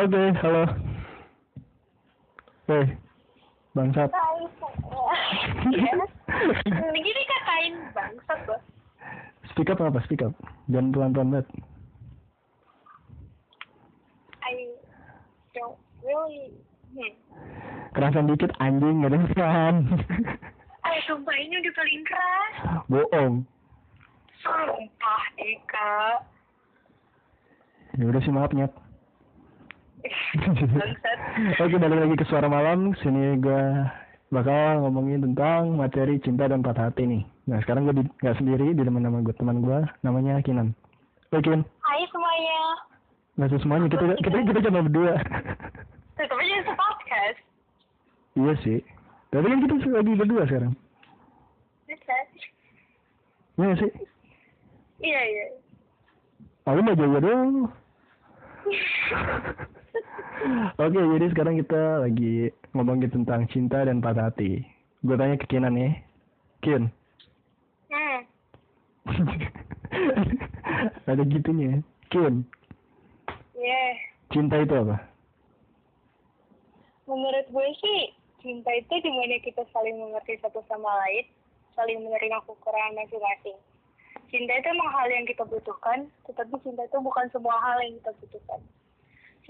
Oke, halo. Hei, bangsat. Begini kakain bangsat gua. Speak up apa? Speak up. Jangan pelan-pelan banget. I don't really. Hmm. Kerasan dikit anjing, gak ada peran. Eh, sumpah ini udah paling keras. Bohong. Sumpah, Eka. Ya udah sih maaf nyet. Oke, balik lagi ke suara malam. Sini gua bakal ngomongin tentang materi cinta dan patah hati nih. Nah, sekarang gue di, gak sendiri, di teman nama gue teman gue namanya Kinan. Oke, Kin. Hai semuanya. Usah semuanya, kita kita kita cuma berdua. Tetap aja se-podcast. iya sih. Tapi kan kita lagi berdua sekarang. Bisa. Iya nggak sih? Iya, iya. Aku mau jawab dong. Oke, jadi sekarang kita lagi ngomongin tentang cinta dan patah hati. Gue tanya ke Kinan nih. Kin. Hmm. Ada gitunya. Kin, Yeah. cinta itu apa? Menurut gue sih, cinta itu di mana kita saling mengerti satu sama lain, saling menerima kekurangan masing-masing. Cinta itu emang hal yang kita butuhkan, tetapi cinta itu bukan semua hal yang kita butuhkan.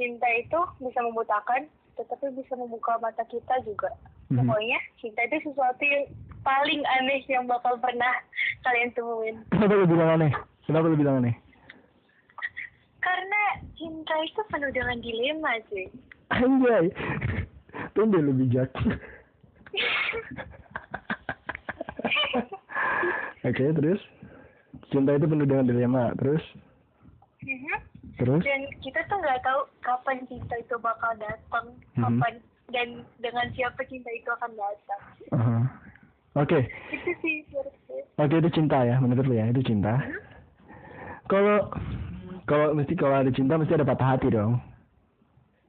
Cinta itu bisa membutakan, tetapi bisa membuka mata kita juga. Mhm. Pokoknya, cinta itu sesuatu yang paling aneh yang bakal pernah kalian temuin. Kenapa lu bilang aneh? Kenapa lu bilang aneh? Karena cinta itu penuh dengan dilema sih. Anjay. Tumben lu bijak. Oke, terus? Cinta itu penuh dengan dilema. Terus? Mhm. Terus? dan kita tuh nggak tahu kapan cinta itu bakal datang Mhm. kapan dan dengan siapa cinta itu akan datang Aha. Oke. itu sih menurut gue Oke, itu cinta ya, menurut lu ya, itu cinta. Kalau kalau mesti kalau ada cinta mesti ada patah hati dong.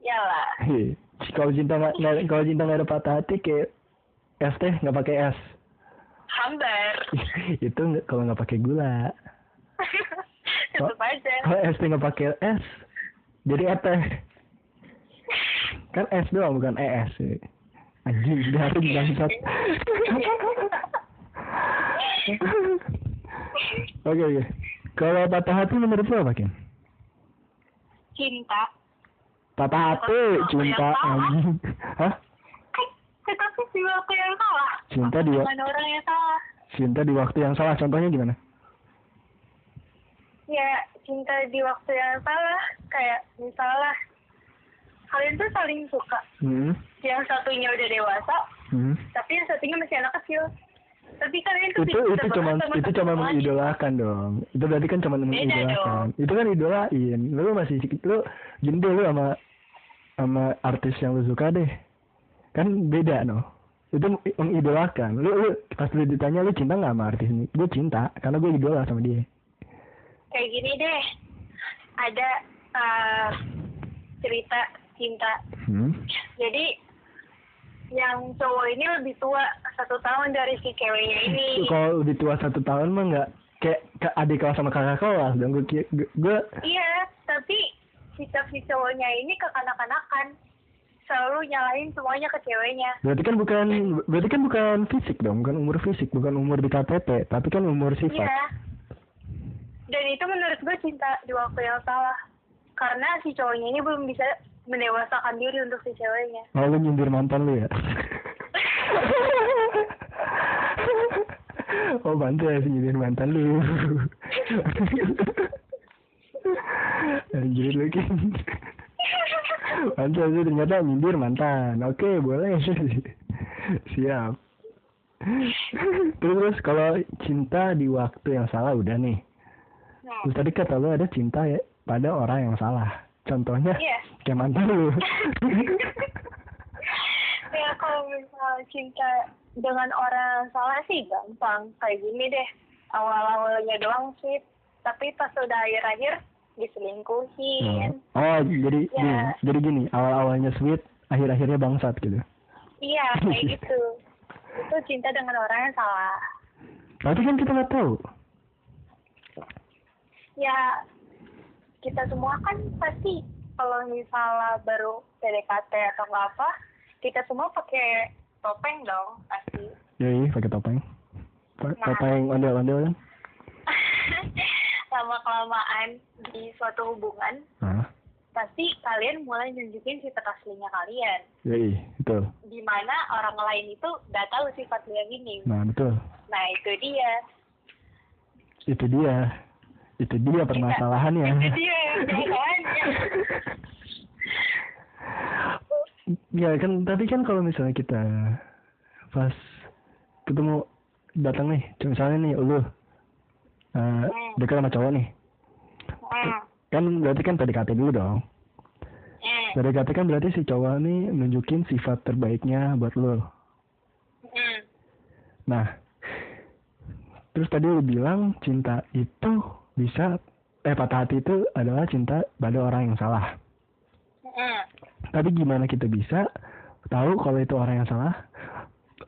Yalah. Hei, kalau cinta nggak kalau cinta nggak ada patah hati kayak es teh nggak pakai es. hambar itu kalau nggak pakai gula. aja Kalau es teh nggak pakai es, jadi es teh. Kan es doang bukan es. Anjing, dari bangsat. Oke oke. Kalau patah hati menurut lo apa Ken? cinta Patah hati, cinta anjing. Hah? tetapi di waktu yang salah Cinta di wa- dengan orang yang salah Cinta di waktu yang salah. Contohnya gimana? Ya cinta di waktu yang salah kayak misalnya kalian tuh saling suka Hmm. yang satunya udah dewasa Hmm. tapi yang satunya masih anak kecil tapi kalian tuh Itu itu cuma itu cuma mengidolakan dong. Itu berarti kan cuma mengidolakan. Itu kan idolain. Lu masih lu deh lu sama sama artis yang lu suka deh. Kan beda no. Itu mengidolakan. Lu, lu pas lu ditanya lu cinta nggak sama artis ini? Gue cinta karena gue idola sama dia. Kayak gini deh. Ada uh, cerita cinta. Hmm. jadi yang cowok ini lebih tua satu tahun dari si ceweknya ini. Kalau lebih tua satu tahun mah nggak kayak adik kelas sama kakak kelas dong. Gue gue iya tapi sikap si cowoknya ini kekanak-kanakan. Selalu nyalahin semuanya ke ceweknya. Berarti kan bukan berarti kan bukan fisik dong, bukan umur fisik, bukan umur di KTP, tapi kan umur sifat. iya dan itu menurut gue cinta di waktu yang salah karena si cowoknya ini belum bisa mendewasakan diri untuk si ceweknya Oh, lu nyindir mantan lu ya? oh, bantu ya nyindir mantan lu. Anjir lu kan. Mantan sih ternyata nyindir mantan. Oke, boleh. Siap. Terus, terus kalau cinta di waktu yang salah udah nih. Terus tadi kata lu ada cinta ya pada orang yang salah. Contohnya iya kayak mantan lu. ya kalau misal cinta dengan orang salah sih gampang kayak gini deh awal-awalnya doang sih tapi pas udah akhir-akhir diselingkuhin Oh, jadi Ya. gini, jadi gini, awal-awalnya sweet, akhir-akhirnya bangsat gitu. iya kayak gitu itu cinta dengan orang yang salah Tapi kan kita nggak tahu. Ya kita semua kan pasti kalau misalnya baru PDKT atau nggak apa kita semua pakai topeng dong pasti. Ya iya pakai topeng. Pa- Nah. topeng ondel-ondel kan? Lama kelamaan di suatu hubungan nah pasti kalian mulai nunjukin sifat aslinya kalian. Ya iya betul. Di mana orang lain itu nggak tahu sifat yang ini. Nah betul. Nah itu dia. Itu dia itu dia permasalahannya itu dia permasalahannya ya kan tapi kan kalau misalnya kita pas ketemu datang nih misalnya nih lu uh, dekat sama cowok nih hmm. kan berarti kan PDKT dulu dong Hmm. PDKT kan berarti si cowok nih nunjukin sifat terbaiknya buat lu Hmm. nah terus tadi lu bilang cinta itu bisa eh patah hati itu adalah cinta pada orang yang salah. Hmm. tapi gimana kita bisa tahu kalau itu orang yang salah?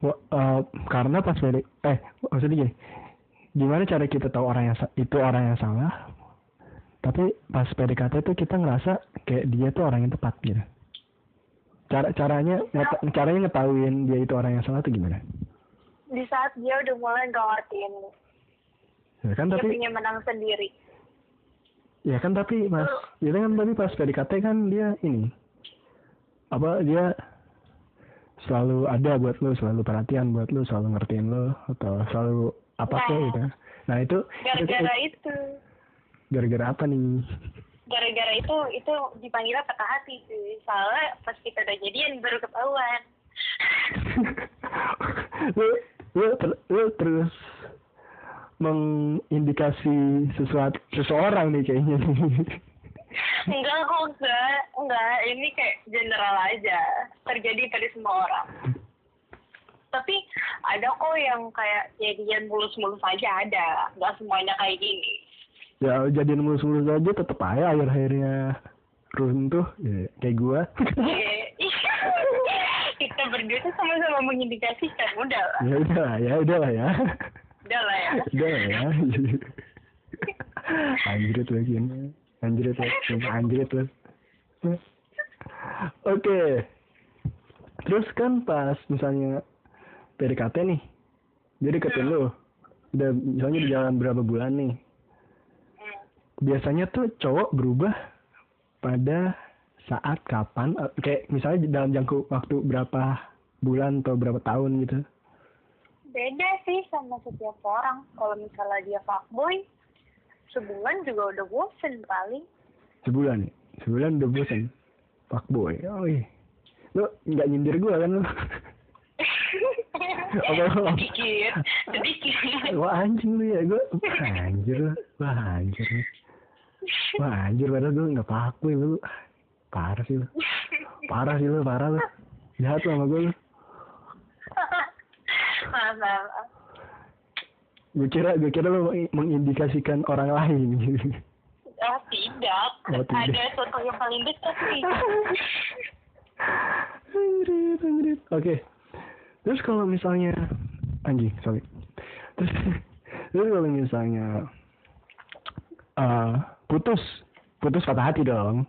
Eh, karena pas PD, eh maksudnya gini gimana cara kita tahu orang yang itu orang yang salah? Tapi pas PDKT itu kita ngerasa kayak dia tuh orang yang tepat gitu. Cara caranya ngeta- caranya ngetahuin dia itu orang yang salah tuh gimana? Di saat dia udah mulai gak ngertiin lu ya kan dia tapi pengen menang sendiri. Ya kan tapi mas itu kan tapi pas PDKT kan dia ini apa dia selalu ada buat lu selalu perhatian buat lu selalu ngertiin lu atau selalu apa Nah. gitu. Nah itu itu- gara-gara itu. gara-gara apa nih? Gara-gara itu itu dipanggilnya patah hati sih. Soalnya pas kita udah jadian baru ketahuan. Lu lu, ter- lu terus mengindikasi sesuatu seseorang nih kayaknya. Enggak kok enggak. Enggak ini kayak general aja. Terjadi pada semua orang. Tapi ada kok yang kayak jadian mulus-mulus aja ada. Nggak semuanya kayak gini. Ya jadian mulus-mulus aja tetep aja akhir-akhirnya runtuh ya, kayak gua. Kita berdua tuh sama-sama mengindikasikan udah lah. Ya udah lah ya udah lah ya udah lah ya. Udah lah ya. Anjrit lagi anjrit lagi anjrit lagi. Oke. Terus kan pas misalnya PDKT nih dia deketin lu. Udah misalnya di jalan berapa bulan nih. Biasanya tuh cowok berubah pada saat kapan? Eh, kayak misalnya dalam jangka waktu berapa bulan atau berapa tahun gitu beda sih sama setiap orang. Kalau misalnya dia fuckboy sebulan juga udah bosen paling. Sebulan nih sebulan udah bosan fuckboy. Oh iya. Lu nggak nyindir gua kan lu? Apa- sedikit sedikit wah anjing lu ya. Gua anjir lu. Wah anjir lu. Wah anjir padahal gua nggak fuckboy lu. Parah sih lu. Parah sih lu parah lu. Jahat sama gua lu gue kira gue kira meng- mengindikasikan orang lain gitu oh tidak Oh, tidak. ada contoh yang paling dekat Anjrit, anjrit. Oke. Terus kalau misalnya anjing, sorry. Terus terus kalau misalnya eh putus, putus patah hati dong.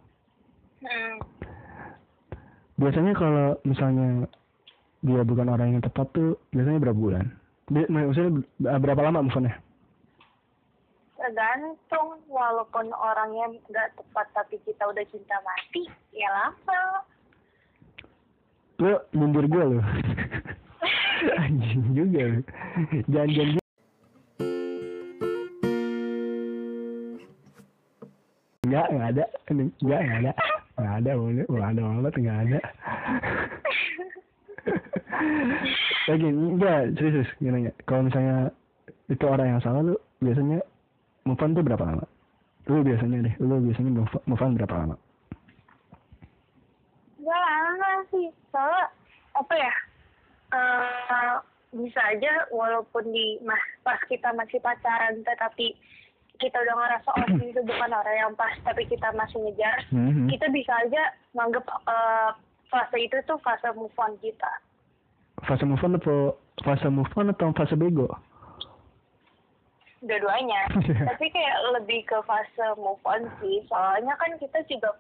hmm. Biasanya kalau misalnya dia bukan orang yang tepat tuh biasanya berapa bulan? Maksudnya ber- berapa lama move on-nya? tergantung walaupun orangnya nggak tepat tapi kita udah cinta mati ya lama Lu nyindir gue lu. anjing juga lu. Jangan-jangan Enggak, enggak ada. Enggak, enggak ada. Enggak ada. Enggak ada banget, enggak ada. Lagi, enggak, serius, gini enggak. Kalau misalnya itu orang yang salah lu biasanya move on tuh berapa lama? Lu biasanya deh, lu biasanya move on berapa lama? nggak lama sih soalnya apa ya eh bisa aja walaupun di mas pas kita masih pacaran tetapi kita udah ngerasa oh ini itu bukan orang yang pas tapi kita masih ngejar Mhm. kita bisa aja nganggep eh, fase itu tuh fase move on kita Fase move on atau fase move on atau fase bego? dua-duanya tapi kayak lebih ke fase move on sih soalnya kan kita juga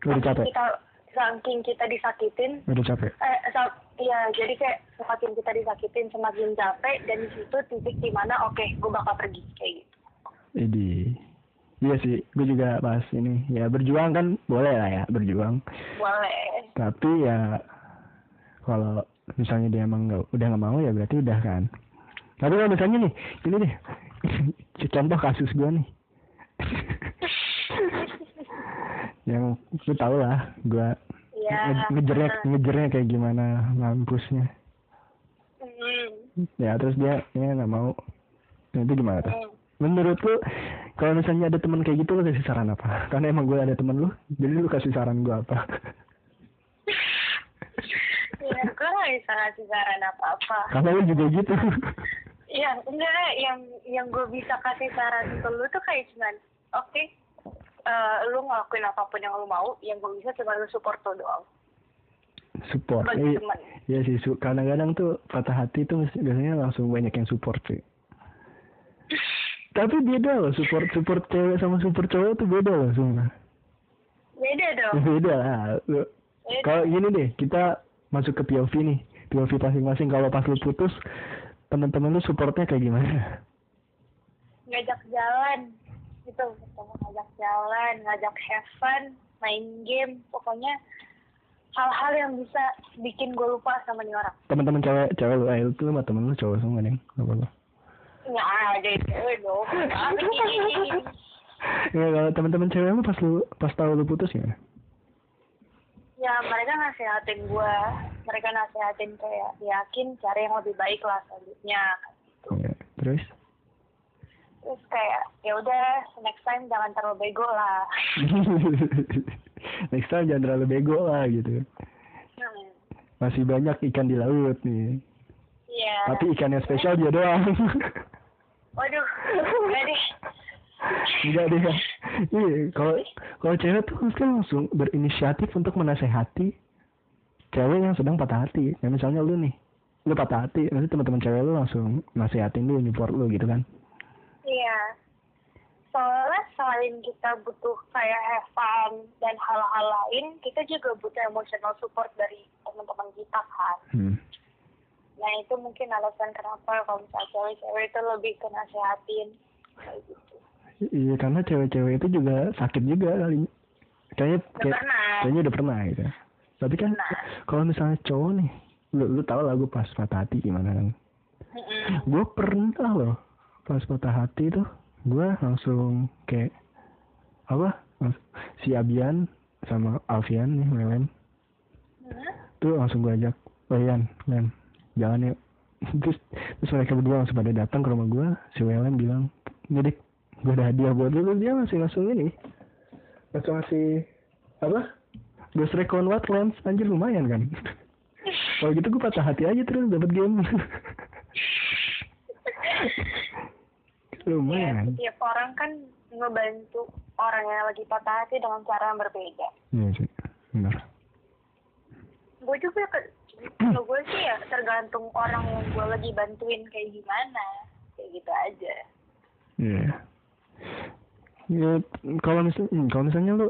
Udah capek. kita saking kita disakitin Udah capek. eh sa- iya jadi kayak semakin kita disakitin semakin capek dan di situ titik di mana oke gue bakal pergi kayak gitu Jadi Iya sih, gue juga pas ini ya berjuang kan boleh lah ya berjuang. boleh Tapi ya kalau misalnya dia emang nggak udah nggak mau ya berarti udah kan. Tapi kalau misalnya nih, ini deh contoh kasus gue nih. yang lu tau lah gue nge- ngejernya ngejernya kayak gimana mampusnya Hmm. ya terus dia ya nggak mau Nah, itu gimana tuh Hmm. menurut lu kalau misalnya ada teman kayak gitu lu kasih saran apa karena emang gue ada temen lu jadi lu kasih saran gue apa ya gue gak bisa ngasih saran apa apa karena lu juga gitu. Iya, enggak, yang yang gue bisa kasih saran ke lu tuh kayak cuman, oke, eh, lu ngelakuin apa pun yang lu mau, yang gue bisa cuma lu support lu doang. support Sebagai iya. iya sih su- kadang-kadang tuh patah hati tuh biasanya langsung banyak yang support sih. Tapi beda loh support support cewek sama support cowok tuh beda loh sumpah Beda dong. beda lah. Kalau gini deh, kita masuk ke POV nih. POV masing-masing. Kalau pas lu putus, teman-teman lu supportnya kayak gimana? Ngajak jalan, gitu. Ketemu ngajak jalan, ngajak have fun, main game, pokoknya hal-hal yang bisa bikin gue lupa sama nih orang. Teman-teman cewek, cewek lu, eh, itu sama temen lu cowok semua nih. Gak apa-apa. Nggak ada itu dong. Apa? Ya kalau teman-teman cewek lu pas lu pas tahu lu putus ya? Ya mereka nasihatin gue mereka nasihatin kayak yakin cari yang lebih baik lah selanjutnya ya. Terus? terus kayak ya udah next time jangan terlalu bego lah Next time jangan terlalu bego lah gitu. Hmm. Masih banyak ikan di laut nih. Iya. Tapi ikan yang spesial dia doang. Waduh, deh. Enggak deh. Iya, kalau kalau cewek tuh mesti langsung berinisiatif untuk menasehati cewek yang sedang patah hati. Ya misalnya lu nih, lu patah hati, nanti teman-teman cewek lu langsung nasehatin lu, support lu gitu kan. Iya. Soalnya selain kita butuh kayak have fun dan hal-hal lain, kita juga butuh emotional support dari teman-teman kita kan. Hmm. Nah itu mungkin alasan kenapa kalau misalnya cewek-cewek itu lebih ke nasehatin. Kayak gitu. Iya, karena cewek-cewek itu juga sakit juga kali. Kayaknya Udah kayak, pernah. kayaknya udah pernah gitu. Tapi kan kalau misalnya cowok nih, lu lu tau lah gue pas patah hati gimana kan. Mm-mm. Gue pernah loh pas patah hati tuh, gue langsung kayak apa? Si Abian sama Alfian nih, Melen, Hmm? tuh langsung gue ajak, oh Yan, Len, jalan yuk. terus terus mereka berdua langsung pada datang ke rumah gue, si Welen bilang, ini gue ada hadiah buat lu, Terus dia masih langsung ini, langsung ngasih apa? Ghost Recon Wetlands, anjir lumayan kan? Kalau gitu gue patah hati aja terus dapat game. Ya, lumayan. setiap orang kan ngebantu orang yang lagi patah hati dengan cara yang berbeda. Iya sih, benar. Gue juga ke, kalau gue sih ya tergantung orang yang gue lagi bantuin kayak gimana. Kayak gitu aja. Iya. Ya, kalau misalnya, kalau misalnya lu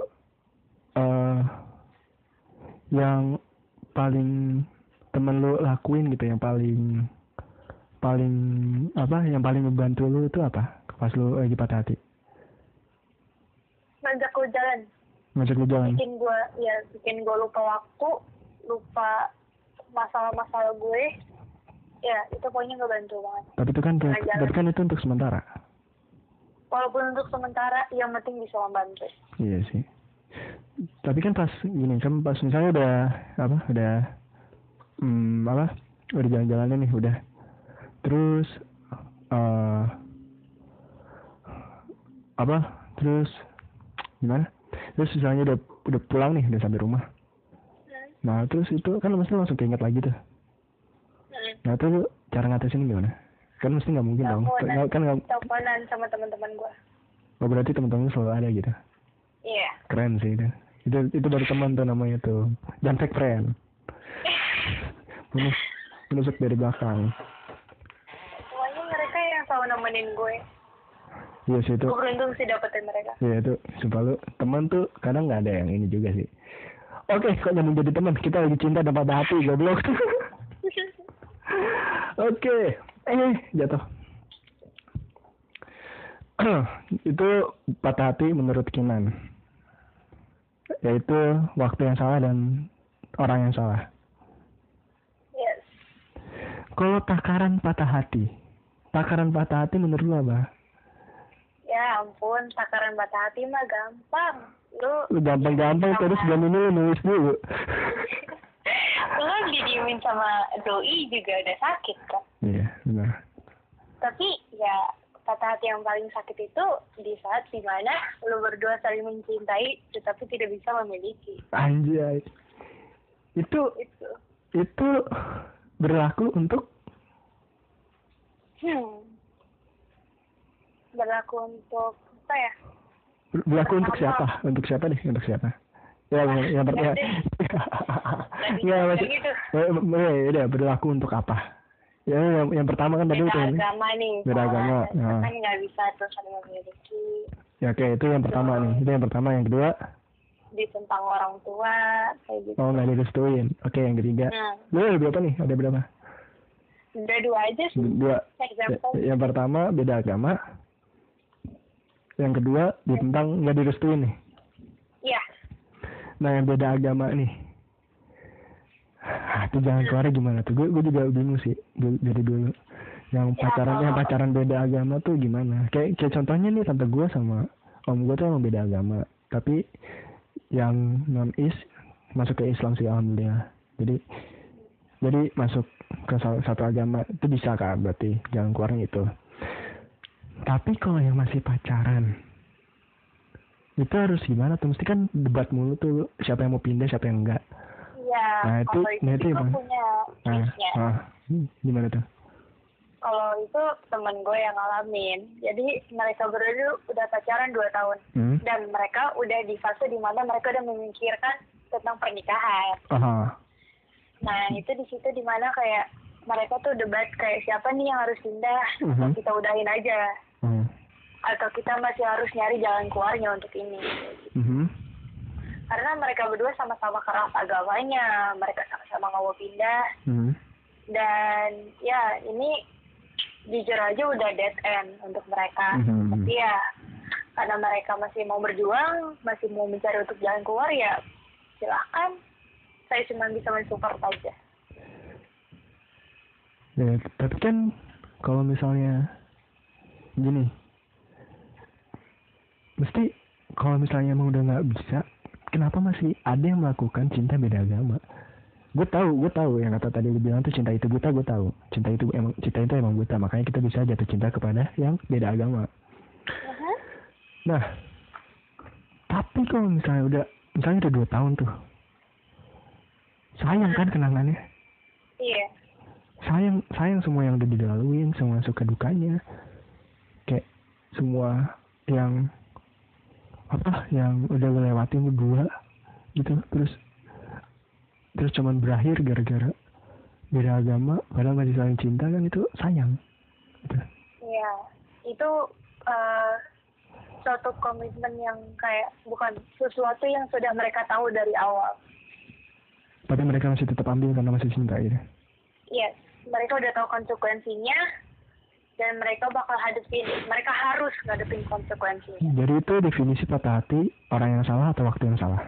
eh yang paling temen lu lakuin gitu, yang paling paling apa, yang paling membantu lu itu apa? Pas lu lagi patah hati, Ngajak lu jalan. ngajak lu jalan. Bikin gue, ya bikin gue lupa waktu, lupa masalah-masalah gue. Ya, itu pokoknya ngebantu banget. Tapi itu kan, Jalan. tapi kan itu untuk sementara. Walaupun untuk sementara, yang penting bisa membantu. Iya sih. Tapi kan pas gini kan pas misalnya udah apa udah hmm, apa udah jalan-jalannya nih udah terus eh apa terus gimana terus misalnya udah udah pulang nih udah sampai rumah Hmm. nah terus itu kan mesti langsung keinget lagi tuh Hmm. nah itu cara ngatasin gimana kan mesti nggak mungkin dong Teleponan. Nggak- kan nggak Teleponan sama teman-teman gue. oh, berarti teman-teman selalu ada gitu Iya. keren sih itu itu itu baru teman tuh namanya tuh jangan fake friend menus menusuk dari belakang Pokoknya mereka yang selalu nemenin gue. Iya sih itu. Gue beruntung sih dapetin mereka. Iya itu, sumpah lu teman tuh kadang nggak ada yang ini juga sih. Oke, kok nyambung jadi teman? Kita lagi cinta dan patah hati, goblok. Oke, eh jatuh. itu patah hati menurut Kinan. Yaitu waktu yang salah dan orang yang salah. yes. Kalau takaran patah hati, takaran patah hati menurut lu apa? Ya ampun, takaran patah hati mah gampang. Lu gampang-gampang terus jam ini lu nulis dulu. lu kan didiemin sama doi juga udah sakit kan. Iya, benar. Tapi ya patah hati yang paling sakit itu di saat di mana lu berdua saling mencintai tetapi tidak bisa memiliki. Anjay. Itu Itu. itu berlaku untuk Hmm. Berlaku untuk apa ya? berlaku untuk siapa? Untuk siapa nih? Untuk siapa? Ya, yang, yang per- ya. Ya, maksud, gitu. ya, ya, ya, berlaku untuk apa? Ya, yang, yang pertama kan tadi itu kan. agama nih. Beda agama, soalnya ya. Kan nggak bisa saling memiliki. Ya, oke, itu yang pertama nih. Itu yang pertama, yang kedua, Ditentang orang tua kayak gitu. oh nggak direstuin. Oke, yang ketiga. Nah, Lu ada berapa nih? Ada berapa? udah dua aja sih. Dua. Ya, Example. yang pertama beda agama. Yang kedua ditentang nggak direstuin nih. Iya. Nah yang beda agama nih. Ah, itu jangan keluar gimana tuh? Gue gue juga bingung sih dari dulu. Yang Ya, pacaran yang kalau- pacaran beda agama tuh gimana? Kayak kayak contohnya nih tante gue sama om gue tuh emang beda agama. Tapi yang non is masuk ke Islam sih alhamdulillah. Jadi jadi masuk ke satu agama itu bisa kan berarti jangan keluarnya itu. Tapi kalau yang masih pacaran itu harus gimana tuh? Mesti kan debat mulu tuh siapa yang mau pindah siapa yang enggak. Iya. Nah, itu- itu, nah, itu gue punya Nah, ah, gimana tuh? Kalau itu temen gue yang ngalamin. Jadi mereka berdua udah pacaran dua tahun. Hmm? Dan mereka udah di fase di mana mereka udah memikirkan tentang pernikahan. Aha. Nah itu di situ di mana kayak mereka tuh debat kayak siapa nih yang harus pindah. Mhm. Atau kita udahin aja. Hmm. Atau kita masih harus nyari jalan keluarnya untuk ini. Mhm. Karena mereka berdua sama-sama keras agamanya. Mereka sama-sama nggak mau pindah. Hmm. dan ya ini jujur aja udah dead end untuk mereka Mhm. tapi ya karena mereka masih mau berjuang masih mau mencari untuk jalan keluar ya silahkan saya cuma bisa mensupport aja Ya, tapi kan kalau misalnya gini, mesti kalau misalnya emang udah nggak bisa, kenapa masih ada yang melakukan cinta beda agama? Gue tahu, gue tahu yang kata tadi lu bilang tuh cinta itu buta, gue tahu. Cinta itu emang cinta itu emang buta, makanya kita bisa jatuh cinta kepada yang beda agama. Nah, tapi kalau misalnya udah, misalnya udah dua tahun tuh, sayang kan kenangannya iya sayang sayang semua yang udah dilaluin semua suka dukanya kayak semua yang apa yang udah lo lewatin berdua gitu. Terus terus cuman berakhir gara-gara beda agama padahal masih saling cinta kan itu sayang. Gitu. iya itu eh, suatu komitmen yang kayak bukan sesuatu yang sudah mereka tahu dari awal. Tapi mereka masih tetap ambil karena masih cinta gitu yes mereka udah tahu konsekuensinya dan mereka bakal hadepin mereka harus ngadepin konsekuensinya jadi itu definisi patah hati orang yang salah atau waktu yang salah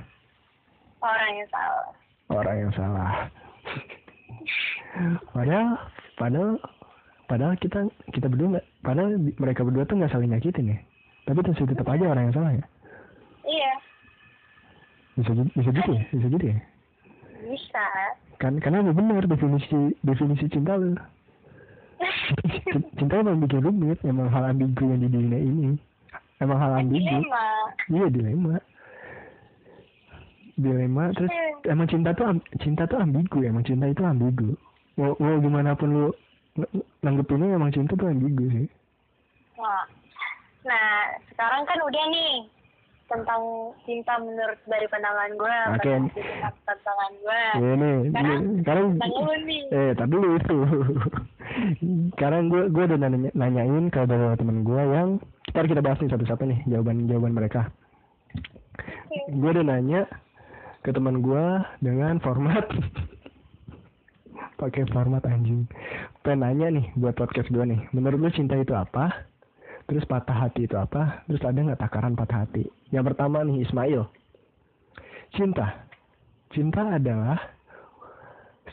orang yang salah orang yang salah. padahal, padahal, padahal kita kita berdua nggak, padahal mereka berdua tuh nggak saling nyakitin ya. Tapi masih tetap aja orang yang salah ya. iya Bisa bisa gitu ya, bisa gitu ya. bisa Kan karena benar definisi definisi cinta lu. Cinta emang bikin rumit, emang hal ambigu yang di dunia ini. Emang hal ambigu. dilema Iya dilema. Dilema terus emang cinta tuh cinta tuh ambigu emang cinta itu ambigu. Mau mau gimana pun lu ng- nanggepinnya emang cinta tuh ambigu sih. nah, nah sekarang kan udah nih tentang cinta menurut dari pandangan gue tentang pandangan gue ini Sekarang ini- sekarang tentang lu nih. Eh tapi lu itu. Sekarang gue gue udah nanya, nanyain ke beberapa temen gue yang ntar kita bahas nih satu-satu nih jawaban jawaban mereka gue udah nanya ke teman gue dengan format pakai format anjing. Pengen nanya nih buat podcast gue nih. Menurut lu cinta itu apa terus patah hati itu apa? Terus ada nggak takaran patah hati? Yang pertama nih Ismail. Cinta. Cinta adalah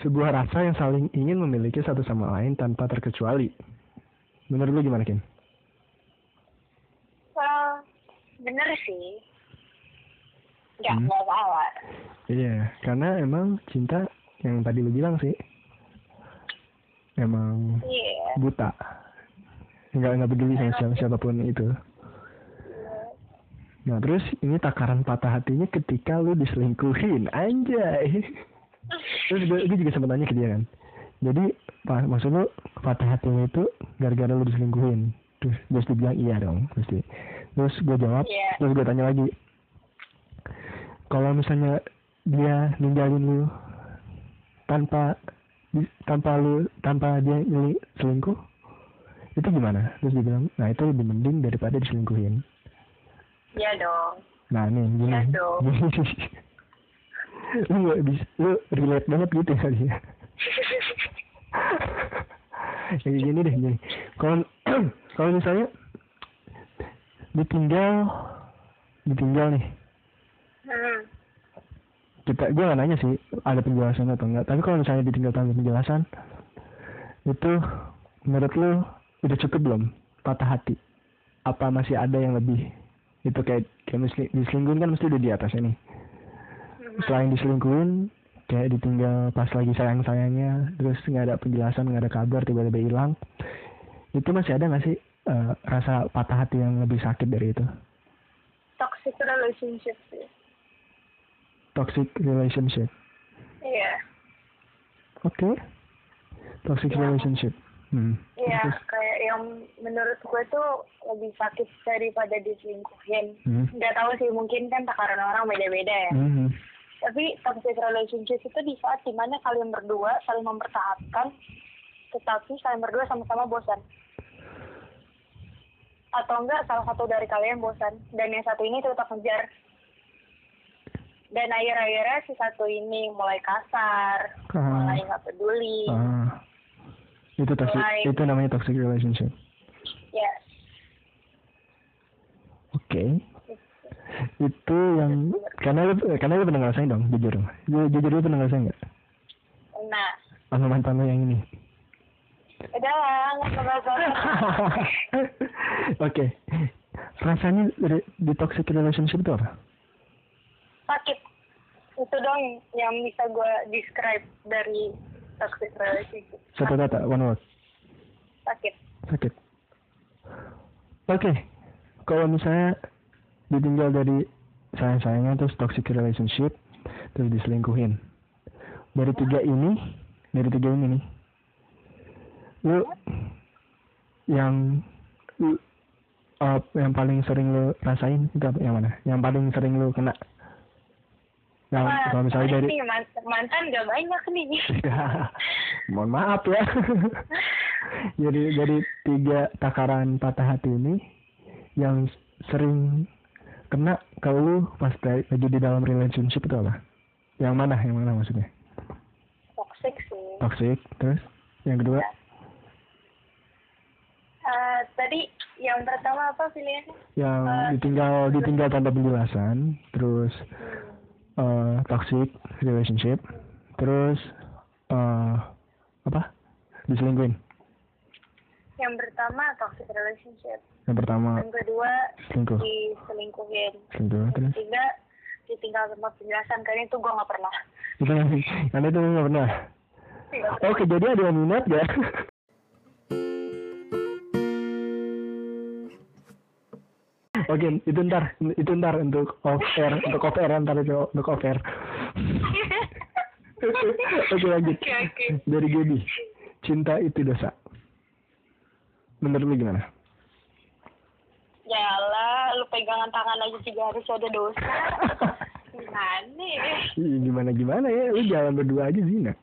sebuah rasa yang saling ingin memiliki satu sama lain tanpa terkecuali. Menurut lu gimana Kim? well bener sih. Nggak Hmm. nggak salah Iya, karena emang cinta yang tadi lu bilang sih, emang iya. buta, nggak nggak peduli sama siapa siapa pun itu. Nah terus ini takaran patah hatinya ketika lu diselingkuhin, anjay. Terus gue, gue juga sempat nanya ke dia kan, jadi pa, maksud lu patah hatinya itu gara-gara lu diselingkuhin? Terus terus dia bilang iya dong, pasti. Terus gue jawab, Iya. terus gue tanya lagi, kalau misalnya dia ninggalin lu tanpa tanpa lu tanpa dia selingkuh itu gimana? Terus dia bilang nah itu lebih mending daripada diselingkuhin. Iya dong. Nah nih gini. Iya dong. lu gak bisa lu relate banget gitu kali ya. Kayak gini deh gini. Kalau kalau misalnya ditinggal ditinggal nih. Hmm. kita gue gak nanya sih ada penjelasan atau enggak tapi kalau misalnya ditinggal tanpa penjelasan itu menurut lu udah cukup belum? Patah hati? Apa masih ada yang lebih? Itu kayak kayak misli- diselingkuhin kan mesti udah di atasnya nih selain diselingkuhin kayak ditinggal pas lagi sayang sayangnya terus nggak ada penjelasan nggak ada kabar tiba-tiba hilang. Itu masih ada nggak sih eh, rasa patah hati yang lebih sakit dari itu? Toxic relationship sih. Toxic relationship? Iya. Oke. Toxic Ya. relationship. Hmm. Iya, kayak yang menurut gue tuh lebih sakit daripada diselingkuhin. Hmm. Nggak tahu sih, mungkin kan takaran orang beda-beda ya. Hmm. Tapi toxic relationship itu di saat di mana kalian berdua saling mempertahankan, tetapi kalian berdua sama-sama bosan. Atau enggak salah satu dari kalian bosan, dan yang satu ini tetap ngejar. Dan akhir-akhirnya si satu ini mulai kasar, Ah. mulai nggak peduli. Ah. Itu toxic. Mulai- Itu namanya toxic relationship. Yes. Oke. Itu yang karena lu karena lu pernah ngerasain dong, jujur. Ju- Jujur lu pernah ngerasain nggak? Nah, Sama mantan lu yang ini. udah lah. Oke. Rasanya di, di toxic relationship itu apa? sakit itu dong yang bisa gue describe dari Satu kata, one word. sakit Sakit. Oke. Kalau misalnya ditinggal dari sayang-sayangnya terus toxic relationship terus diselingkuhin. Dari tiga ini, dari tiga ini nih. Lu yang lu, uh, yang paling sering lu rasain itu apa yang mana? Yang paling sering lu kena? Yang Wah, kalau misalnya dari nih, man- mantan gak banyak nih mohon maaf ya. Jadi dari tiga takaran patah hati ini yang sering kena kalau lu pas lagi di dalam relationship itu apa? Yang mana? Yang mana maksudnya? toxic sih Toxic, terus yang kedua Eh, tadi yang pertama apa pilihannya yang Eh, ditinggal ditinggal tanpa penjelasan, terus eh toxic relationship, terus eh apa? Diselingkuhin. yang pertama toxic relationship Yang pertama yang kedua selingkuh, diselingkuhin selingkuh, yang ketiga ditinggal tanpa penjelasan karena itu gue gak pernah karena itu nggak pernah. Nggak pernah. Oke, jadi ada yang minat gak? Oke, itu ntar, itu ntar untuk off air, untuk off air ntar itu untuk off air. Oke lanjut. Oke, oke. Dari Gaby, cinta itu dosa. Menurut lu gimana? ya lah lu pegangan tangan aja juga harus ada dosa. Gimana ya? Gimana gimana ya lu jalan berdua aja zina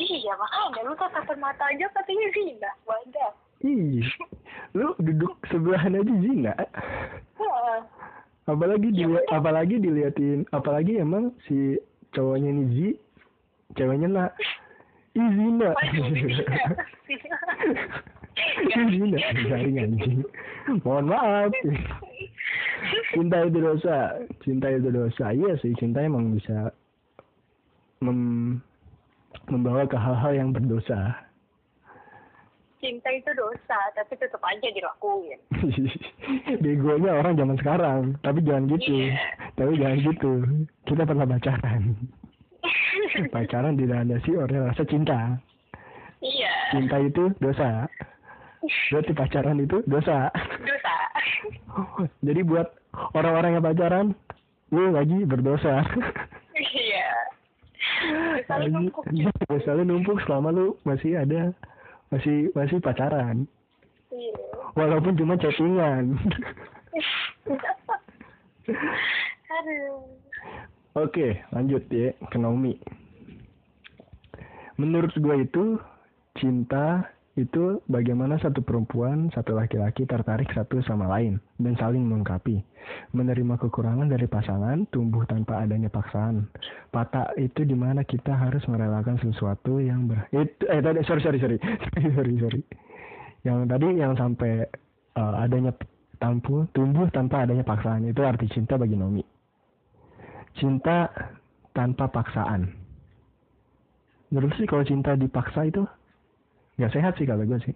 Iya makanya lu tatapan mata aja katanya zina. Wadah. Ih, lu duduk sebelahan aja zina? Heeh. apalagi Ya dilihat udah. apalagi diliatin apalagi emang si cowoknya ini Zi ceweknya nak. Ih zina. Ih zina. Garing anjing. Mohon maaf. Cinta itu dosa. Cinta itu dosa. Iya sih cinta emang bisa mem membawa ke hal-hal yang berdosa Cinta itu dosa, tapi tetap aja dilakuin. begonya orang zaman sekarang tapi jangan gitu Iya. tapi jangan gitu kita pernah pacaran pacaran dilandasi oleh rasa cinta iya. cinta itu dosa berarti pacaran itu dosa Dosa. jadi buat orang-orang yang pacaran lu lagi berdosa Iya. Lu numpuk. dosa lu numpuk selama lu masih ada masih masih pacaran Iya. walaupun cuma chattingan. Oke, lanjut ya ke Naomi. Menurut gue itu cinta itu bagaimana satu perempuan, satu laki-laki tertarik satu sama lain dan saling melengkapi. Menerima kekurangan dari pasangan, tumbuh tanpa adanya paksaan. Patah itu di mana kita harus merelakan sesuatu yang ber... Itu, eh tadi sorry sorry sorry sorry sorry. Yang tadi yang sampai eh, adanya tampu, tumbuh tanpa adanya paksaan itu arti cinta bagi Nomi cinta tanpa paksaan. Menurut sih kalau cinta dipaksa itu nggak sehat sih kalau gue sih.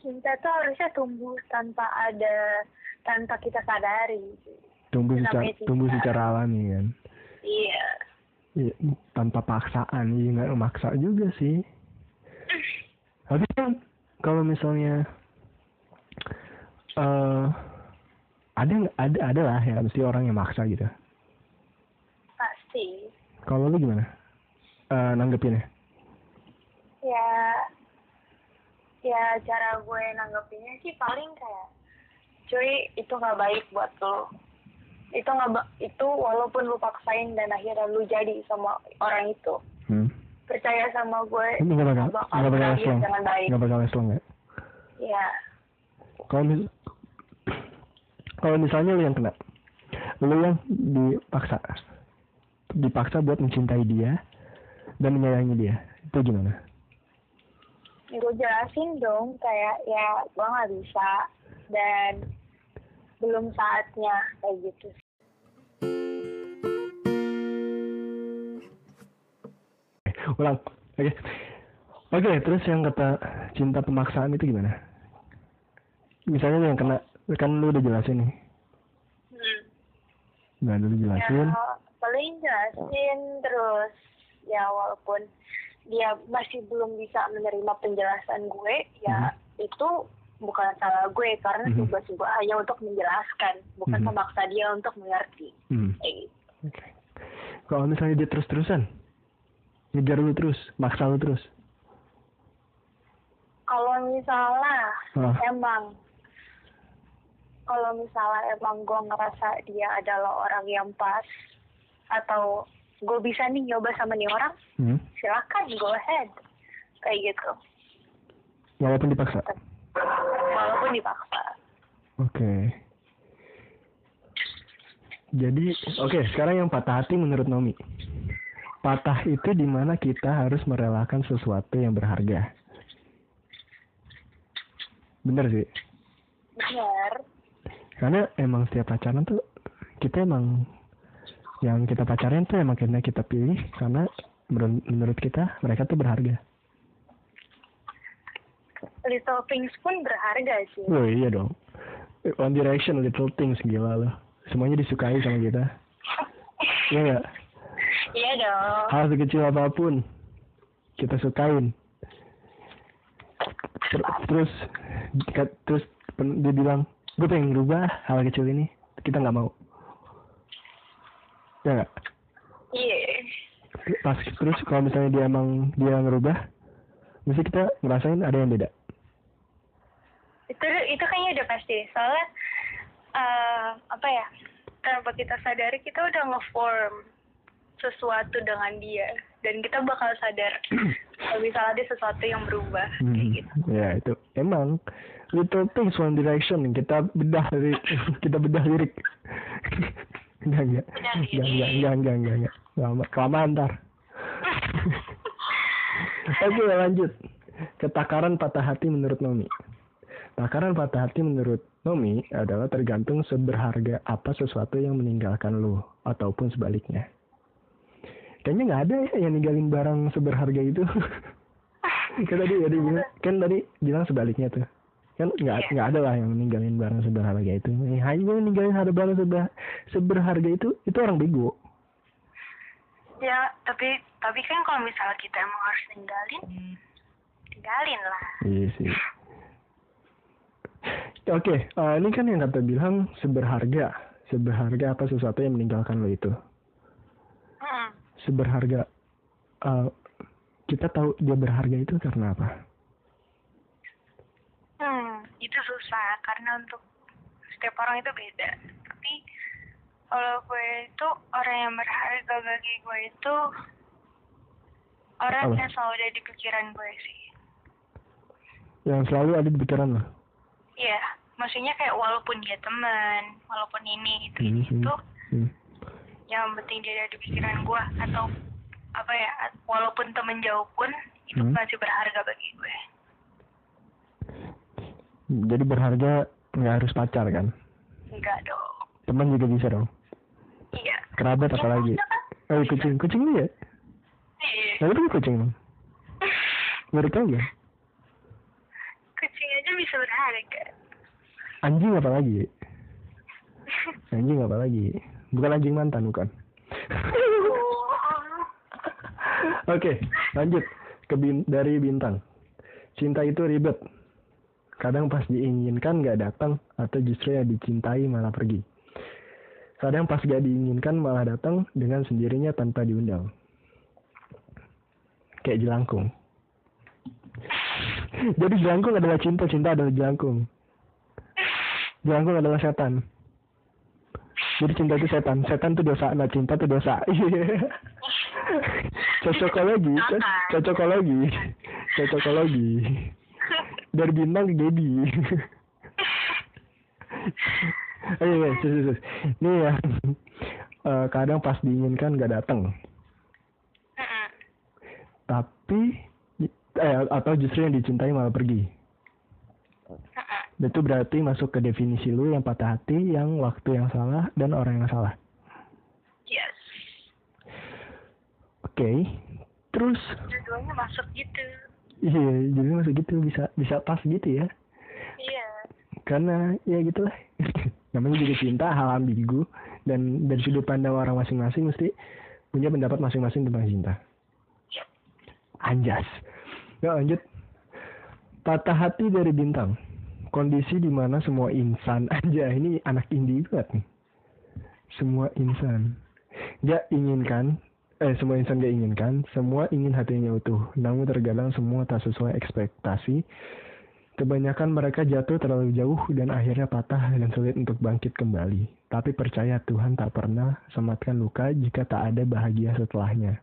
Cinta tuh harusnya tumbuh tanpa ada tanpa kita sadari. Tumbuh secara cinta. tumbuh secara alami kan. Iya. Iya, tanpa paksaan, iya nggak memaksa juga sih. Tapi kan kalau misalnya eh ada ada ada lah ya mesti orang yang maksa gitu. Pasti. Kalau lu gimana? Eh nanggepinnya? Ya ya cara gue nanggepinnya sih paling kayak cuy itu nggak baik buat lo. Itu nggak itu walaupun lu paksain dan akhirnya lu jadi sama orang itu. Hmm. percaya sama gue nggak bakal nggak bakal baik. Nggak bakal leslong ya? ya kalau mis kalau misalnya lu yang kena lu yang dipaksa dipaksa buat mencintai dia dan menyayangi dia itu gimana gue jelasin dong kayak ya gue nggak bisa dan belum saatnya kayak gitu. Ulang. Oke. Oke terus yang kata cinta pemaksaan itu gimana? Misalnya yang kena kan lu udah jelasin nih. Hmm. nah lu jelasin. Ya paling jelasin terus. Ya walaupun dia masih belum bisa menerima penjelasan gue ya itu bukan salah gue karena Mhm. tugas gue hanya untuk menjelaskan bukan Mhm. memaksa dia untuk mengerti hmm. kayak gitu. oke kalau misalnya dia terus terusan ngejar lu terus maksa lu terus kalau misalnya Ah. emang kalau misalnya emang gue ngerasa dia adalah orang yang pas atau gue bisa nih nyoba sama nih orang hmm. silakan go ahead kayak gitu walaupun dipaksa walaupun dipaksa Oke. Jadi, oke, sekarang yang patah hati menurut Nomi. Patah itu di mana kita harus merelakan sesuatu yang berharga. Bener sih. benar Karena emang setiap pacaran tuh kita emang yang kita pacarin tuh emang karena kita pilih karena menurut, menurut kita mereka tuh berharga. little things pun berharga sih Oh iya dong. One Direction, Little Things gila loh. Semuanya disukai sama kita. Iya nggak? iya dong hal sekecil apa pun kita sukain Ter- terus terus dia bilang gue pengen ngerubah hal kecil ini kita nggak mau ya nggak? Iya. Pas terus kalau misalnya dia emang dia ngerubah mesti kita ngerasain ada yang beda? Itu itu kayaknya udah pasti. Soalnya uh, apa ya tanpa kita sadari kita udah ngeform sesuatu dengan dia. Dan kita bakal sadar kalau misalnya ada sesuatu yang berubah. Hmm. kayak gitu. Ya itu. Emang little things one direction kita bedah dari kita bedah lirik. Enggak enggak. Enggak enggak enggak enggak enggak enggak. Lama kelamaan ntar. Oke lanjut. Ketakaran patah hati menurut Nomi. Takaran patah hati menurut Nomi adalah tergantung seberharga apa sesuatu yang meninggalkan lo ataupun sebaliknya. Kayaknya nggak ada ya yang ninggalin barang seberharga itu. Kan tadi bilang kan tadi bilang sebaliknya tuh kan nggak yeah. nggak ada lah yang ninggalin barang seberharga itu. Hanya ninggalin harga barang seber, seberharga itu itu orang bego. Ya tapi tapi kan kalau misalnya kita emang harus ninggalin tinggalin lah. Iya sih. Oke, okay, uh, ini kan yang kata bilang seberharga, seberharga apa sesuatu yang meninggalkan lo itu? Seberharga uh, kita tahu dia berharga itu karena apa? Itu susah karena untuk setiap orang itu beda. Tapi kalau gue itu orang yang berharga bagi gue itu orang apa? yang selalu ada di pikiran gue sih. Yang selalu ada di pikiran lo? Iya, maksudnya kayak walaupun dia teman, walaupun ini itu hmm, itu, hmm. hmm yang penting dia ada di pikiran gue atau apa ya walaupun temen jauh pun itu hmm? masih berharga bagi gue jadi berharga nggak harus pacar kan? Enggak dong. Teman juga bisa dong. Iya. Kerabat apa lagi kan? oh kucing. Kucing ya? Iya. Lalu tuh kucing baru tau ya kucing aja bisa berharga. Anjing apa lagi anjing apa lagi Bukan anjing mantan, bukan. Oke, okay, lanjut ke bin dari bintang. Cinta itu ribet. Kadang pas diinginkan gak datang atau justru yang dicintai malah pergi. Kadang pas gak diinginkan malah datang dengan sendirinya tanpa diundang. Kayak jelangkung. Jadi jelangkung adalah cinta, cinta adalah jelangkung. Jelangkung adalah setan. Jadi cinta itu setan, setan itu dosa, nah cinta itu dosa. cocokologi, cocokologi, cocokologi. Dari bintang ke Dedi. Ayo, ayo, sus, sus. Ini ya, uh, kadang pas diinginkan gak datang. Tapi, eh, atau justru yang dicintai malah pergi. Itu berarti masuk ke definisi lu yang patah hati, yang waktu yang salah, dan orang yang salah. Yes. Oke. Okay. Terus? Judulnya masuk gitu. Iya, jadi masuk gitu bisa bisa pas gitu ya. Iya. Karena ya gitulah. Namanya juga cinta hal ambigu dan dari sudut pandang orang masing-masing mesti punya pendapat masing-masing tentang cinta. Anjas. Ya lanjut. Patah hati dari bintang kondisi di mana semua insan aja ini anak indie banget nih semua insan gak inginkan eh semua insan gak inginkan. Semua ingin hatinya utuh. Namun terkadang semua tak sesuai ekspektasi. Kebanyakan mereka jatuh terlalu jauh dan akhirnya patah dan sulit untuk bangkit kembali. Tapi percaya Tuhan tak pernah sematkan luka jika tak ada bahagia setelahnya.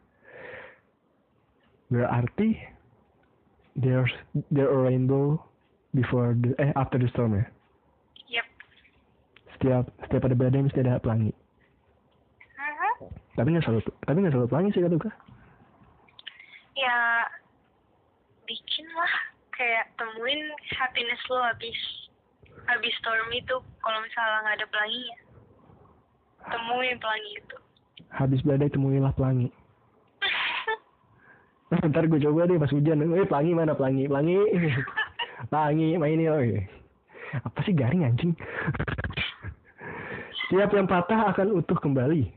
Berarti there's there a rainbow before the eh after the storm ya? Yep. Setiap setiap ada badai mesti ada pelangi. Tapi nggak selalu tapi nggak selalu pelangi sih kata gue ya bikin lah kayak temuin happiness lo habis habis storm itu kalau misalnya nggak ada pelangi ya temuin pelangi itu. Habis badai temuilah pelangi. Ntar gue coba deh pas hujan. Eh pelangi mana? Pelangi pelangi. Tangi main ini loh. Apa sih garing anjing? Setiap yang patah akan utuh kembali.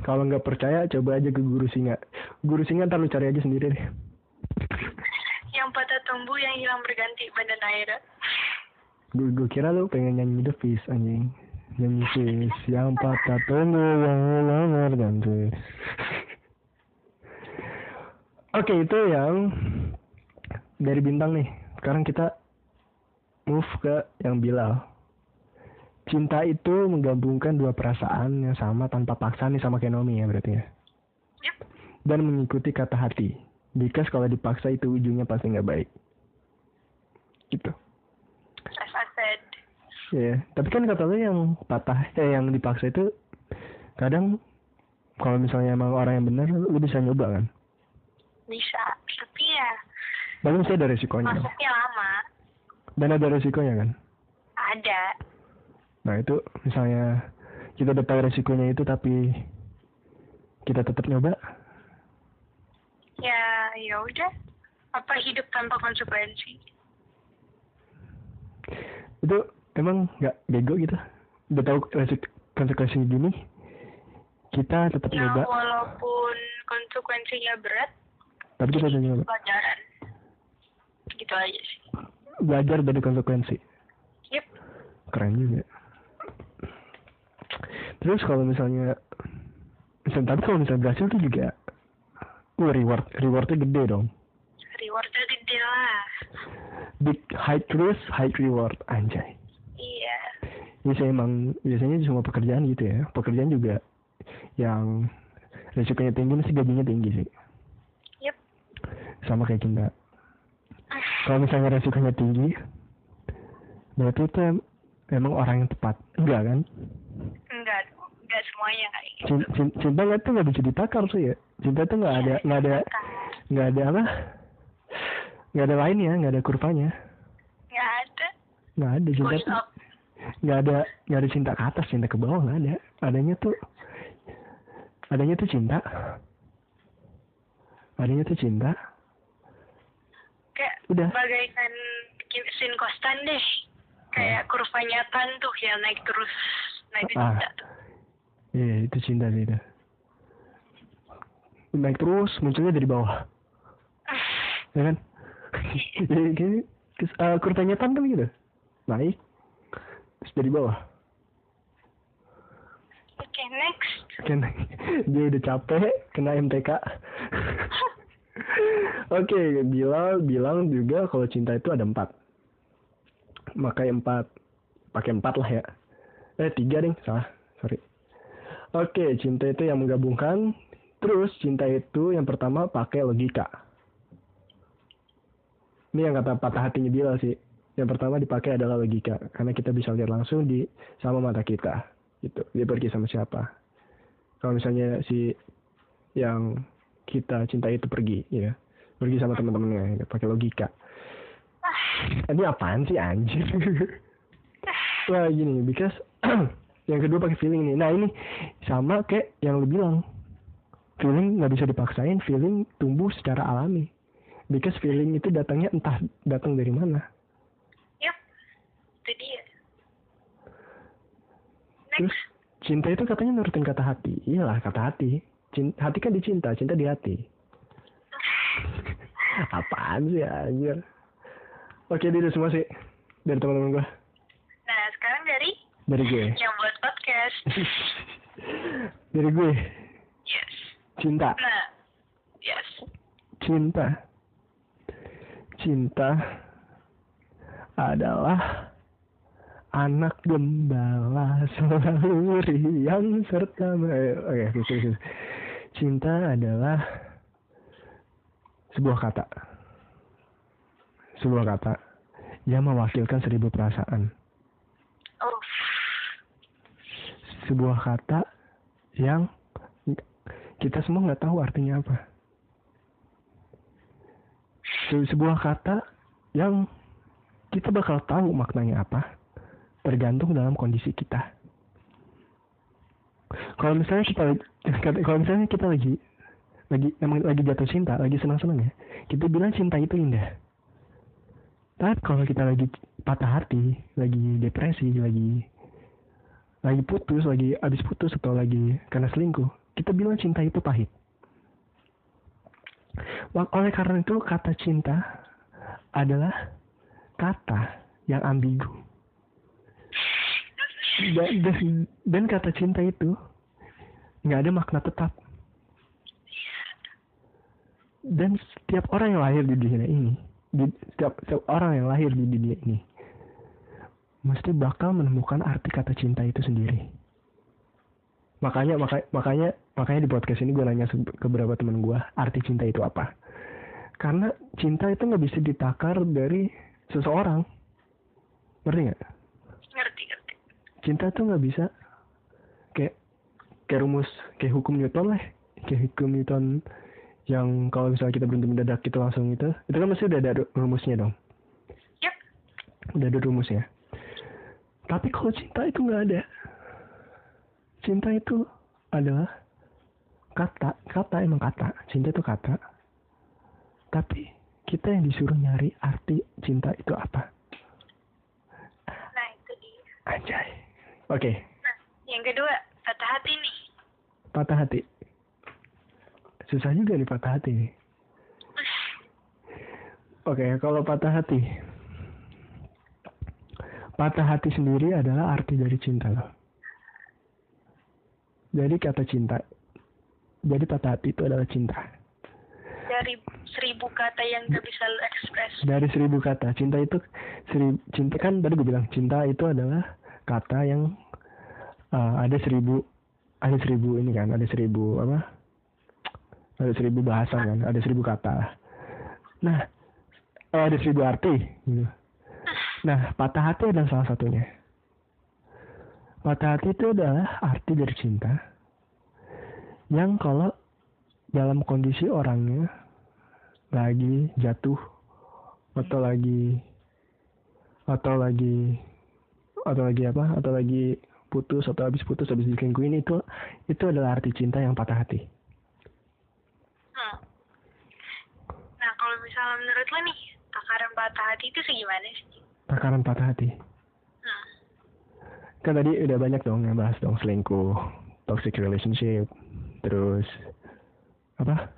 Kalau nggak percaya, coba aja ke guru singa. Guru singa ntar lu cari aja sendiri deh. Yang patah tumbuh, yang hilang berganti, badan air. Gue, gue kira lu pengen nyanyi The Fish, anjing. Nyanyi Fish. Yang patah tumbuh, yang hilang berganti. Oke, itu yang dari bintang nih. Sekarang kita move ke yang Bilal. Cinta itu menggabungkan dua perasaan yang sama tanpa paksaan nih sama kenomi ya berarti ya. Yep. Dan mengikuti kata hati. Because kalau dipaksa itu ujungnya pasti nggak baik. Gitu. As I said. Iya, tapi kan kata lu yang patah, eh yang dipaksa itu kadang kalau misalnya emang orang yang benar, lu bisa nyoba kan. Bisa. Tapi ya Tapi mesti ada resikonya. masuknya lama. Dan ada resikonya kan. Ada. Nah itu misalnya kita udah tahu resikonya itu tapi kita tetap nyoba, Ya, ya udah. Apa hidup tanpa konsekuensi? itu emang nggak bego gitu. Udah tahu resik konsekuensi gini, kita tetap Ya, nyoba, walaupun konsekuensinya berat, tapi kita nyoba. pelajaran. Gitu aja sih. Belajar dari konsekuensi. Yep. keren juga terus kalau misalnya misalnya tapi kalau misalnya berhasil tuh juga uh, reward rewardnya gede dong. Rewardnya gede lah. big high risk high reward anjay. Iya. biasanya emang biasanya semua pekerjaan gitu ya. Pekerjaan juga yang resikonya tinggi mesti gajinya tinggi sih. Yep. sama kayak cinta kalau misalnya resikonya tinggi berarti itu em- emang orang yang tepat. Enggak kan Enggak semuanya kayak gitu. Cin- cin- cinta nggak tuh nggak bisa ditakar sih ya cinta tuh nggak ada nggak ada nggak ada apa nggak ada lainnya nggak ada kurvanya Enggak ada. nggak ada cinta nggak ada nggak ada cinta ke atas cinta ke bawah nggak ada adanya tuh adanya tuh cinta adanya tuh cinta Kayak Udah. bagaikan sin konstan deh. Kayak kurvanya tan tuh yang naik terus. Nah itu Ah. cinta tuh. Iya itu cinta sih itu. Naik terus munculnya dari bawah. Ya kan? Terus, uh, kurvanya tan kan gitu. Naik terus dari bawah. Oke, next. kan dia udah capek kena MTK oke bilang bilang juga kalau cinta itu ada empat. Pakai empat pakai empat lah ya. Eh tiga deh salah. Sorry oke cinta itu yang menggabungkan. Terus cinta itu yang pertama pakai logika. Ini yang kata patah hatinya Bilal sih. Yang pertama dipakai adalah logika. Karena kita bisa lihat langsung di sama mata kita. Gitu. Dia pergi sama siapa. Kalau misalnya si yang kita cintai itu pergi ya. Pergi sama teman-temannya ya, pakai logika. Ini apaan sih anjir? Wah gini because yang kedua pakai feeling nih. Nah ini sama kayak yang lu bilang. Feeling nggak bisa dipaksain feeling tumbuh secara alami. Because feeling itu datangnya entah datang dari mana. Yep. Itu dia. terus Next. cinta itu katanya nurutin kata hati. Iyalah kata hati. Cin- hati kan dicinta cinta di hati. Apaan sih anjir? Oke itu semua sih. Dari teman-teman gua. sekarang dari gue. Yang buat podcast. dari gue. Yes. cinta. Nah, yes. cinta. Cinta adalah anak gembala selalu riang serta oke oke. cinta adalah sebuah kata. Sebuah kata yang mewakilkan seribu perasaan. Oh, sebuah kata yang kita semua nggak tahu artinya apa. Se- sebuah kata yang kita bakal tahu maknanya apa, tergantung dalam kondisi kita. Kalau misalnya kita kalau misalnya kita lagi lagi emang lagi jatuh cinta, lagi senang-senang ya, kita bilang cinta itu indah. Tapi kalau kita lagi patah hati, lagi depresi, lagi lagi putus, lagi abis putus atau lagi karena selingkuh, kita bilang cinta itu pahit. Oleh karena itu kata cinta adalah kata yang ambigu. Dan, dan, dan kata cinta itu nggak ada makna tetap. Dan setiap orang yang lahir di dunia ini, di, setiap, setiap orang yang lahir di dunia ini, mesti bakal menemukan arti kata cinta itu sendiri. Makanya makanya makanya makanya di podcast ini gue nanya ke beberapa teman gue arti cinta itu apa. Karena cinta itu nggak bisa ditakar dari seseorang. Ngerti nggak? Ngerti ngerti. Cinta tuh nggak bisa kayak kayak rumus kayak hukum Newton lah, kayak hukum Newton yang kalau misalnya kita berhenti mendadak itu langsung itu itu kan masih udah ada rumusnya dong yep. udah ada rumusnya tapi kalau cinta itu nggak ada. Cinta itu adalah kata. Kata emang kata. Cinta itu kata. Tapi kita yang disuruh nyari arti cinta itu apa? Nah itu dia. Anjay. oke. Okay. nah yang kedua patah hati nih. Patah hati. Susah juga nih patah hati nih. Oke, okay, kalau patah hati. Patah hati sendiri adalah arti dari cinta loh. Jadi kata cinta. Jadi patah hati itu adalah cinta. Dari seribu kata yang gak bisa lo ekspres. Dari seribu kata. Cinta itu, seri, cinta kan tadi gue bilang, cinta itu adalah kata yang uh, ada seribu, ada seribu ini kan, ada seribu apa? ada seribu bahasa kan ada seribu kata nah oh, ada seribu arti gitu nah patah hati adalah salah satunya. Patah hati itu adalah arti dari cinta yang kalau dalam kondisi orangnya lagi jatuh atau lagi atau lagi atau lagi apa atau lagi putus atau habis putus habis diselingkuhin itu itu adalah arti cinta yang patah hati. Misalnya menurut lo nih takaran patah hati itu segimana sih takaran patah hati. Hmm. kan tadi udah banyak dong yang bahas dong selingkuh toxic relationship terus apa?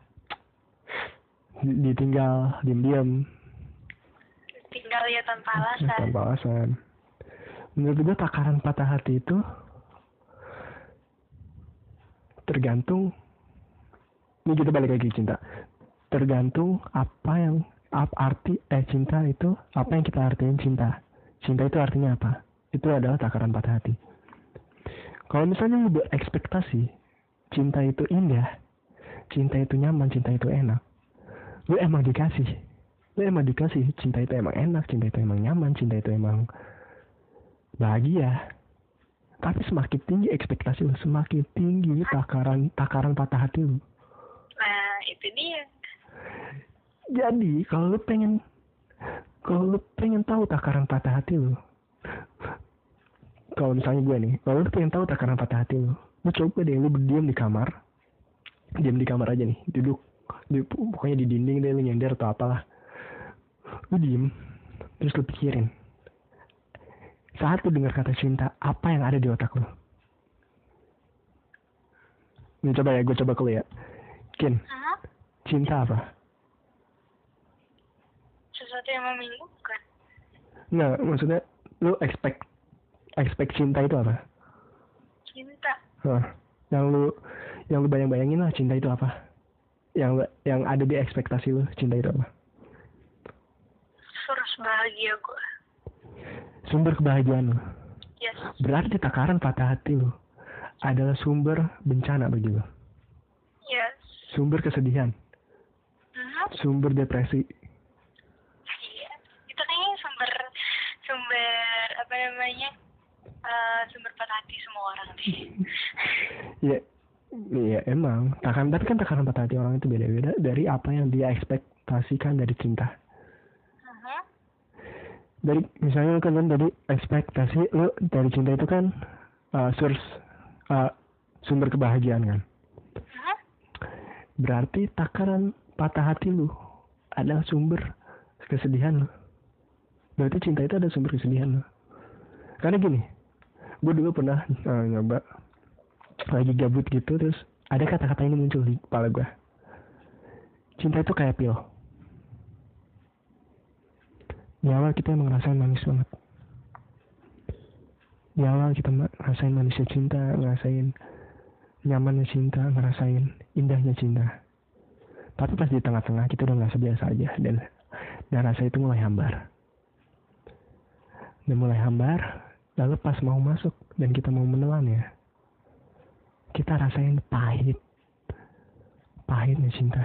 Ditinggal diam-diam tinggal ya tanpa alasan. tanpa alasan. Menurut gue takaran patah hati itu tergantung ini kita balik lagi cinta. Tergantung apa yang apa arti eh cinta itu apa yang kita artiin cinta? Cinta itu artinya apa? Itu adalah takaran patah hati. Kalau misalnya lu berekspektasi cinta itu indah cinta itu nyaman cinta itu enak. Lu emang dikasih. Lu emang dikasih cinta itu emang enak cinta itu emang nyaman cinta itu emang bahagia. Tapi semakin tinggi ekspektasi lu semakin tinggi takaran takaran patah hati lu. Nah itu dia jadi kalau lu pengen kalau lu pengen tahu takaran patah hati lu kalau misalnya gue nih kalau lu pengen tahu takaran patah hati lu lu coba deh lu berdiam di kamar. Diam di kamar aja nih duduk. Di, pokoknya di dinding deh lu nyender atau apalah. Lu diem terus lu pikirin. Saat lu dengar kata cinta apa yang ada di otak lu? Ini coba ya gue coba ke lu ya. Kin cinta apa sesuatu yang membingungkan Nggak, maksudnya lu expect expect cinta itu apa? Cinta. Hah, yang lu yang lu bayang-bayangin lah cinta itu apa? Yang yang ada di ekspektasi lu cinta itu apa? Terus bahagia gue. Sumber kebahagiaan lu. Yes. Berarti takaran patah hati lu adalah sumber bencana bagi lu. Yes. Sumber kesedihan. Uh mhm. -huh. Sumber depresi sumber apa namanya uh, sumber patah hati semua orang deh. Iya, iya emang. Takaran tapi kan takaran patah hati orang itu beda-beda dari apa yang dia ekspektasikan dari cinta. Uh-huh. Dari misalnya kan kan tadi ekspektasi lu dari cinta itu kan uh, source uh, sumber kebahagiaan kan. Uh-huh. Berarti takaran patah hati lu adalah sumber kesedihan lu berarti cinta itu ada sumber kesedihan loh karena gini gue dulu pernah uh, nyoba lagi gabut gitu terus ada kata-kata ini muncul di kepala gue cinta itu kayak pil. Di awal kita emang ngerasain manis banget. Di awal kita ngerasain manisnya cinta ngerasain nyamannya cinta ngerasain indahnya cinta. Tapi pas di tengah-tengah kita udah ngerasa biasa aja dan dan rasa itu mulai hambar. Dan mulai hambar lalu pas mau masuk dan kita mau menelannya kita rasain pahit. Pahitnya cinta.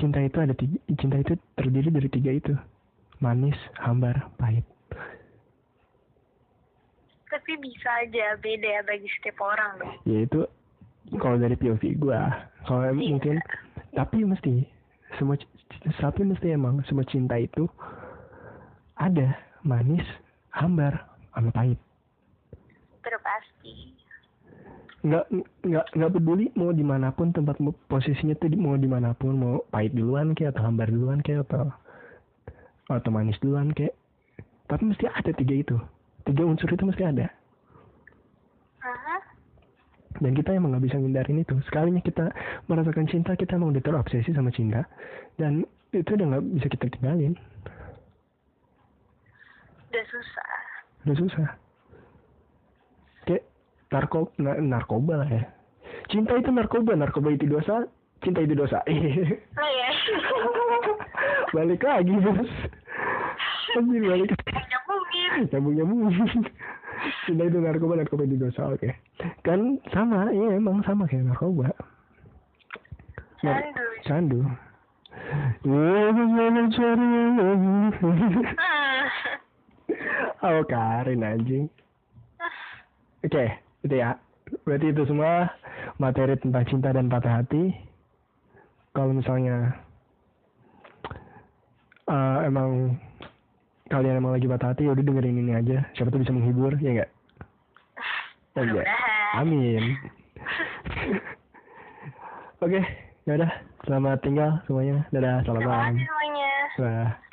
Cinta itu ada tiga cinta itu terdiri dari tiga itu. Manis hambar pahit. Tapi bisa aja beda ya bagi setiap orang. Dong ya itu kalau dari POV gua. Kalau Iya. mungkin tapi mesti semua tapi mesti emang semua cinta itu ada manis hambar sama pahit. Itu pasti nggak nggak nggak peduli mau di mana pun tempat posisinya tuh mau di mana pun mau pahit duluan kayak atau hambar duluan kayak atau atau manis duluan kayak. Tapi mesti ada tiga itu. Tiga unsur itu mesti ada. Aha. dan kita emang nggak bisa ngindarin itu. Sekalinya kita merasakan cinta kita emang udah terobsesi sama cinta. Dan itu udah nggak bisa kita tinggalin udah susah. Udah susah. Kayak narko na- narkoba lah ya. Cinta itu narkoba narkoba itu dosa cinta itu dosa. Oh ya balik lagi bos. Anjir balik. Nyambungin. Nyambung nyambung. Cinta itu narkoba narkoba itu dosa oke. Kan sama iya emang sama kayak narkoba. Nar- Candu. candu oh Karin anjing oke itu ya berarti itu semua materi tentang cinta dan patah hati kalau misalnya eh, emang kalian emang lagi patah hati ya udah dengerin ini aja siapa tuh bisa menghibur ya enggak Oh, iya. Mudah-mudahan. Amin. Oke, ya udah. Selamat tinggal semuanya. Dadah, selamat Terima malam. kasih semuanya Dadah.